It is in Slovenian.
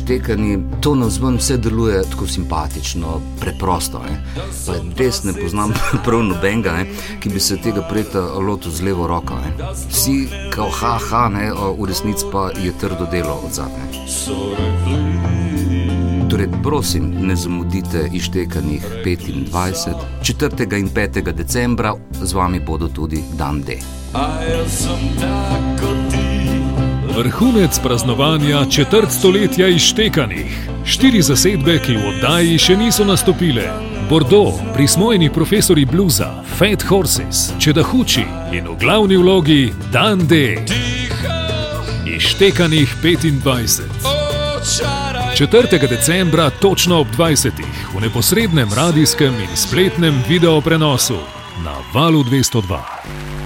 Ištekani, to na vzven vse deluje tako simpatično, preprosto. Ne? Pa res ne poznam prav nobenega, ne? ki bi se tega preta lotil z levo roko. Ne? Vsi kao haha, ne? v resnici pa je trdo delo od zadnje. Torej, prosim, ne zamudite ištekanih 25, 4. in 5. decembra, z vami bodo tudi dan D. Vrhunec praznovanja četrt stoletja izštekanih. Štiri zasedbe, ki v oddaji še niso nastopile. Bordeaux, prismojeni profesori bluza, Fat Horses, Čedahuči in v glavni vlogi Dan D. Izštekanih 25. 4. decembra, točno ob 20. v neposrednem radijskem in spletnem video prenosu na valu 202.